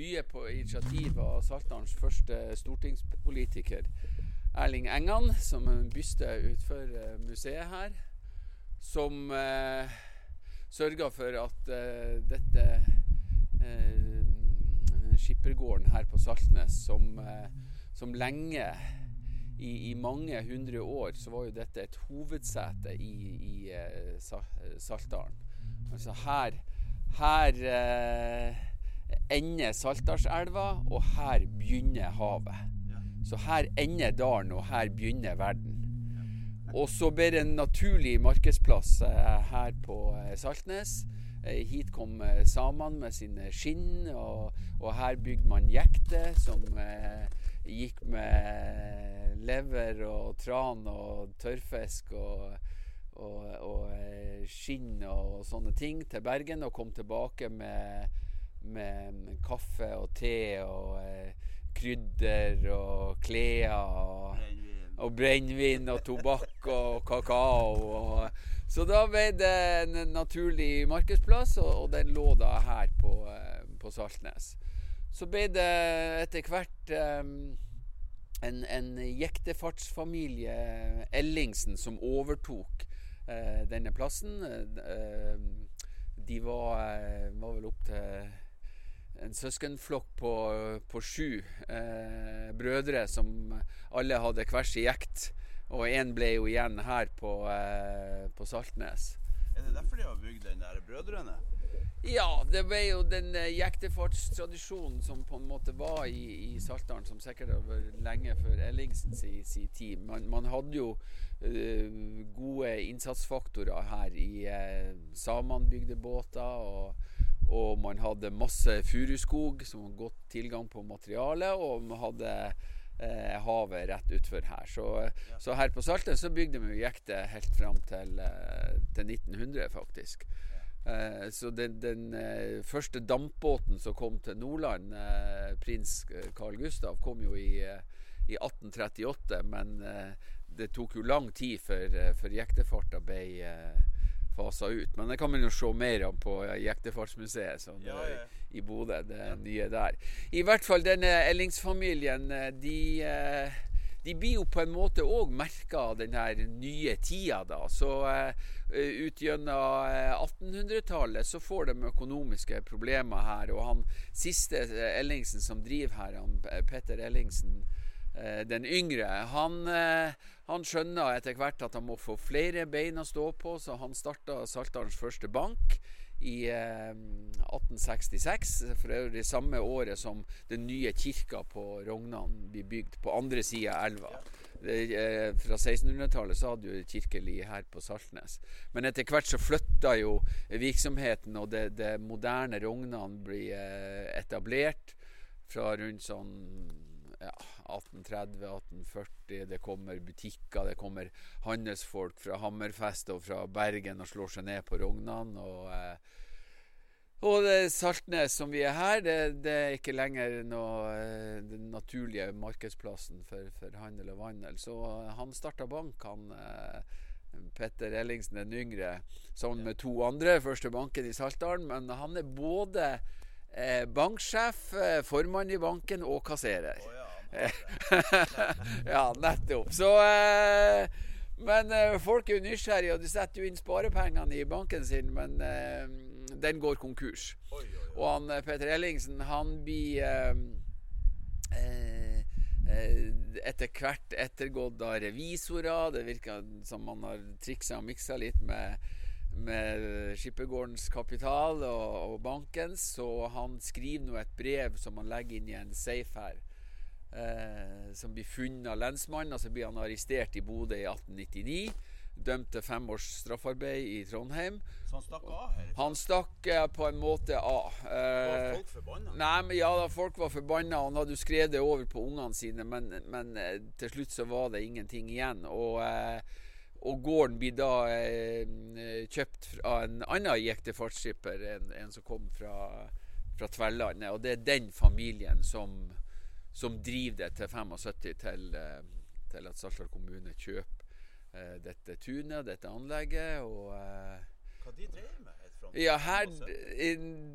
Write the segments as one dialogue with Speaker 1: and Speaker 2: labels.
Speaker 1: Mye på initiativ av Saltdalens første stortingspolitiker Erling Engan, som er en byste utenfor eh, museet her, som eh, sørga for at eh, dette eh, skippergården her på Saltnes, som, eh, som lenge i, i mange hundre år så var jo dette et hovedsete i, i eh, Saltdalen. Altså her, her eh, ender Saltdalselva, og her begynner havet. Så her ender dalen, og her begynner verden. Og så ble det en naturlig markedsplass eh, her på eh, Saltnes. Eh, hit kom samene med sine skinn, og, og her bygde man jekter som eh, gikk med lever og tran og tørrfisk og, og, og skinn og sånne ting til Bergen, og kom tilbake med, med kaffe og te og eh, krydder og klær og, og brennevin og tobakk og kakao. Og, så da ble det en naturlig markedsplass, og, og den lå da her på, eh, på Saltnes. Så ble det etter hvert eh, en, en jektefartsfamilie, Ellingsen, som overtok eh, denne plassen. Eh, de var, eh, var vel opp til en søskenflokk på, på sju eh, brødre som alle hadde hver sin jekt. Og én ble jo igjen her på, eh, på Saltnes.
Speaker 2: Er det derfor de har bygd den der Brødrene?
Speaker 1: Ja, det ble jo den eh, jektefartstradisjonen som på en måte var i, i Saltdalen, som sikkert vært lenge før Ellingsen sin si tid. Man, man hadde jo eh, gode innsatsfaktorer her i uh, Samene bygde båter, og, og man hadde masse furuskog, som hadde godt tilgang på materiale, og man hadde eh, havet rett utfor her. Så, så her på Salten så bygde vi jekte helt fram til, eh, til 1900, faktisk. Eh, så den, den eh, første dampbåten som kom til Nordland, eh, prins Carl Gustav, kom jo i, eh, i 1838. Men eh, det tok jo lang tid før, eh, før jektefarta ble eh, fasa ut. Men det kan man jo se mer om på eh, Jektefartsmuseet sånn,
Speaker 2: Ja,
Speaker 1: er
Speaker 2: ja.
Speaker 1: i Bodø. Det nye der. I hvert fall denne Ellingsfamilien, eh, de eh, de blir jo på en måte òg merka av den her nye tida, da. Så eh, ut gjennom eh, 1800-tallet så får de økonomiske problemer her. Og han siste eh, Ellingsen som driver her, han, eh, Petter Ellingsen eh, den yngre, han, eh, han skjønner etter hvert at han må få flere bein å stå på, så han starta Saltdalens første bank i eh, 1866. For det er jo det samme året som den nye kirka på Rognan blir bygd, på andre sida av elva. Eh, fra 1600-tallet så hadde jo kirkelig her på Saltnes. Men etter hvert så flytta jo virksomheten, og det, det moderne Rognan blir eh, etablert fra rundt sånn ja, 1830-1840. Det kommer butikker, det kommer handelsfolk fra Hammerfest og fra Bergen og slår seg ned på Rognan. Og, eh, og det Saltnes som vi er her, det, det er ikke lenger noe, eh, den naturlige markedsplassen for, for handel og vandel. Så eh, han starta bank, han eh, Petter Ellingsen den yngre, sammen med to andre, første banken i Saltdalen. Men han er både banksjef, formann i banken og kasserer.
Speaker 2: Oh, ja.
Speaker 1: Ja, nettopp. Så eh, Men eh, folk er jo nysgjerrige, og de setter jo inn sparepengene i banken sin, men eh, den går konkurs.
Speaker 2: Oi, oi, oi.
Speaker 1: Og han Peter Ellingsen, han blir etter hvert ettergått av revisorer. Det virker som man har triksa og miksa litt med, med skippergårdens kapital og, og bankens. Så han skriver nå et brev som han legger inn i en safe her. Eh, som blir funnet av lensmannen, og så blir han arrestert i Bodø i 1899. dømt til fem års straffarbeid i Trondheim.
Speaker 2: Så han stakk av her?
Speaker 1: Han stakk eh, på en måte av.
Speaker 2: Var
Speaker 1: Eh,
Speaker 2: folk forbanna?
Speaker 1: Nei, men ja da, folk var forbanna. Han hadde jo skrevet det over på ungene sine, men, men eh, til slutt så var det ingenting igjen. Og, eh, og gården blir da eh, kjøpt av en annen gikk til fartsskipper, en, en som kom fra, fra Tverlandet. Og det er den familien som, som driver det til 75 til, eh, til at Saltdal kommune kjøper eh, dette tunet, dette anlegget. og... Eh,
Speaker 2: Hva de drev med?
Speaker 1: ja, her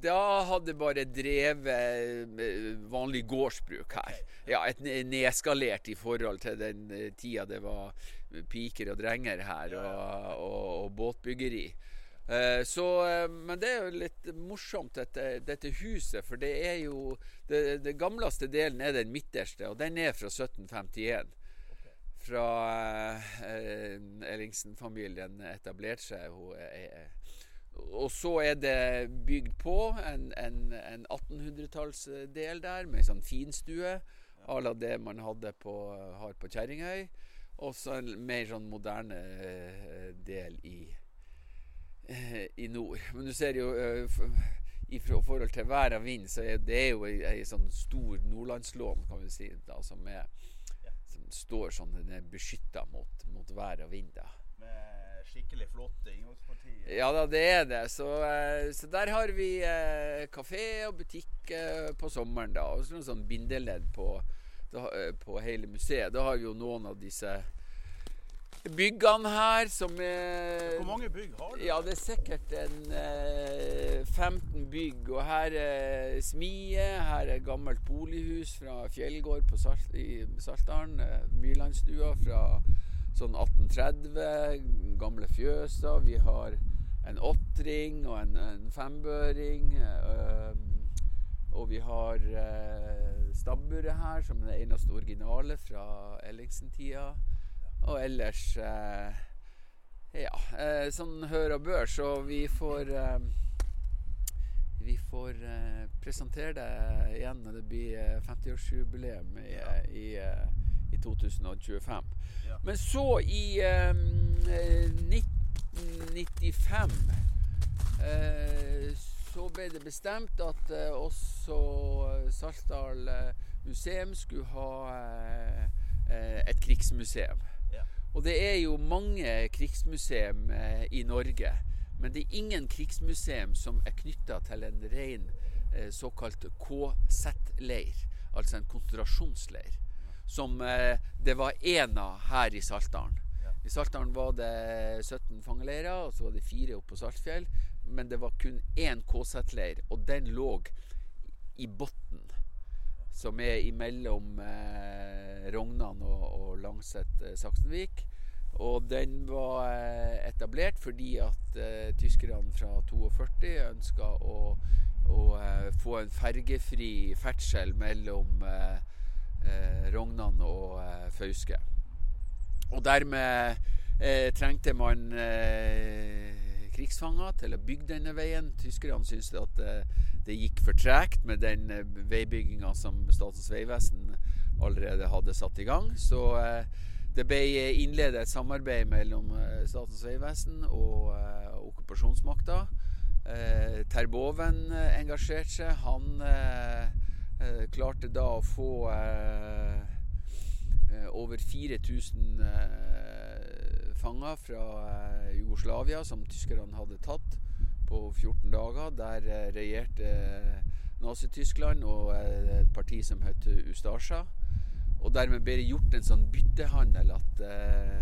Speaker 1: Da hadde bare drevet eh, vanlig gårdsbruk her. Ja, et ne- nedskalert i forhold til den eh, tida det var piker og drenger her, og, og, og båtbyggeri. Eh, Så, eh, men det er jo litt morsomt, dette, dette huset, for det er jo det, det gamleste delen er den midterste, og den er fra 1751 fra eh, Ellingsen-familien etablerte seg. Hun er, og så er det bygd på en, en, en 1800-tallsdel der, med sånn finstue à la det man hadde på, har på Kjerringøy. Og så en mer sånn moderne eh, del i, eh, i nord. Men du ser jo eh, i forhold til vær og vind, så er det jo ei, ei sånn stor nordlandslån, kan vi si, da, som, er, som står sånn den er beskytta mot, mot vær og vind. da.
Speaker 2: Med skikkelig flotte inngangsparti.
Speaker 1: Ja da, det er det. Så, eh, så der har vi eh, kafé og butikk på sommeren, da. Og så noe sånn bindeledd på, på hele museet. Da har vi jo noen av disse byggene her som er
Speaker 2: Hvor mange bygg har du?
Speaker 1: Ja, det er sikkert en eh, 15 bygg. Og her er smie, her er gammelt bolighus fra Fjellgård på Salt, i Saltdalen. Mylandsstua Myrlandstua fra sånn 1830. Gamle fjøser. Vi har en åttring og en, en fembøring. Øh, og vi har øh, stabburet her, som er det eneste originale fra Ellingsen-tida. Og ellers eh, ja, eh, sånn hør og bør, så vi får eh, Vi får presentere det igjen når det blir eh, 50-årsjubileum i, ja. i, i 2025.
Speaker 2: Ja.
Speaker 1: Men så i eh, eh, 1995 eh, så ble det bestemt at også Saltdal museum skulle ha et krigsmuseum.
Speaker 2: Ja.
Speaker 1: Og det er jo mange krigsmuseum eh, i Norge, men det er ingen krigsmuseum som er knytta til en ren eh, såkalt KZ-leir, altså en konsentrasjonsleir, som eh, det var én av her i Saltdalen. I Saltdalen var det 17 fangeleirer, og så var det fire oppe på Saltfjell. Men det var kun én KZ-leir, og den lå i botten som er imellom eh, Rognan og, og Langset-Saksenvik. Og den var eh, etablert fordi at eh, tyskerne fra 42 ønska å, å eh, få en fergefri ferdsel mellom eh, eh, Rognan og eh, Fauske. Og dermed eh, trengte man eh, krigsfanger til å bygge denne veien. Tyskerne syntes at eh, det gikk for tregt med den eh, veibygginga som Statens vegvesen allerede hadde satt i gang. Så eh, det ble innledet et samarbeid mellom eh, Statens vegvesen og eh, okkupasjonsmakta. Eh, Terboven eh, engasjerte seg. Han eh, eh, klarte da å få eh, eh, over 4000 eh, fanger fra eh, Jugoslavia som tyskerne hadde tatt på 14 dager. Der eh, regjerte eh, Nazi-Tyskland og eh, et parti som het Ustasja. Og dermed ble det gjort en sånn byttehandel at eh,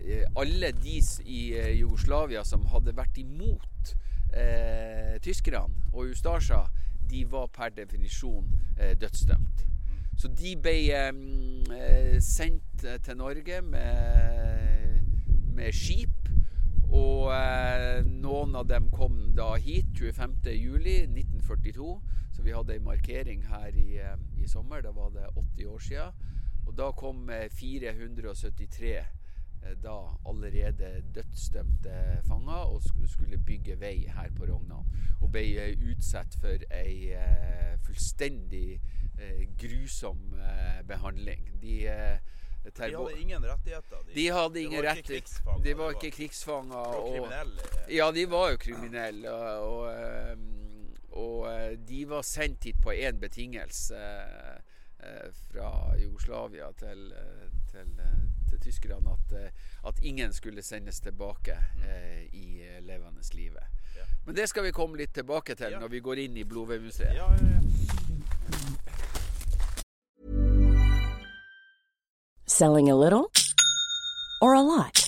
Speaker 1: eh, alle de i eh, Jugoslavia som hadde vært imot eh, tyskerne og Ustasja, de var per definisjon eh, dødsdømt. Så de ble eh, mm, sendt til Norge med, med skip. Og eh, noen av dem kom da hit 25.07.1942. Så vi hadde en markering her i, i sommer. Da var det 80 år siden. Og da kom eh, 473 eh, da allerede dødsdømte fanger og skulle bygge vei her på Rognan. Og ble eh, utsatt for ei eh, fullstendig eh, grusom eh, behandling. De, eh,
Speaker 2: De hadde ingen rettigheter.
Speaker 1: De hadde ingen
Speaker 2: ikke krigsfanger.
Speaker 1: De var ikke krigsfanger.
Speaker 2: de var
Speaker 1: Og,
Speaker 2: kriminelle.
Speaker 1: ja, de var jo kriminelle. Og, og, og eh, de var sendt hit på én betingelse eh, eh, fra Jugoslavia til, eh, til, eh, til tyskerne. At, eh, at ingen skulle sendes tilbake eh, i eh, levende livet.
Speaker 2: Ja.
Speaker 1: Men det skal vi komme litt tilbake til
Speaker 2: Ja.
Speaker 1: når vi går inn i Blodveimuseet.
Speaker 2: Ja, ja, ja.
Speaker 3: Selling a little or a lot?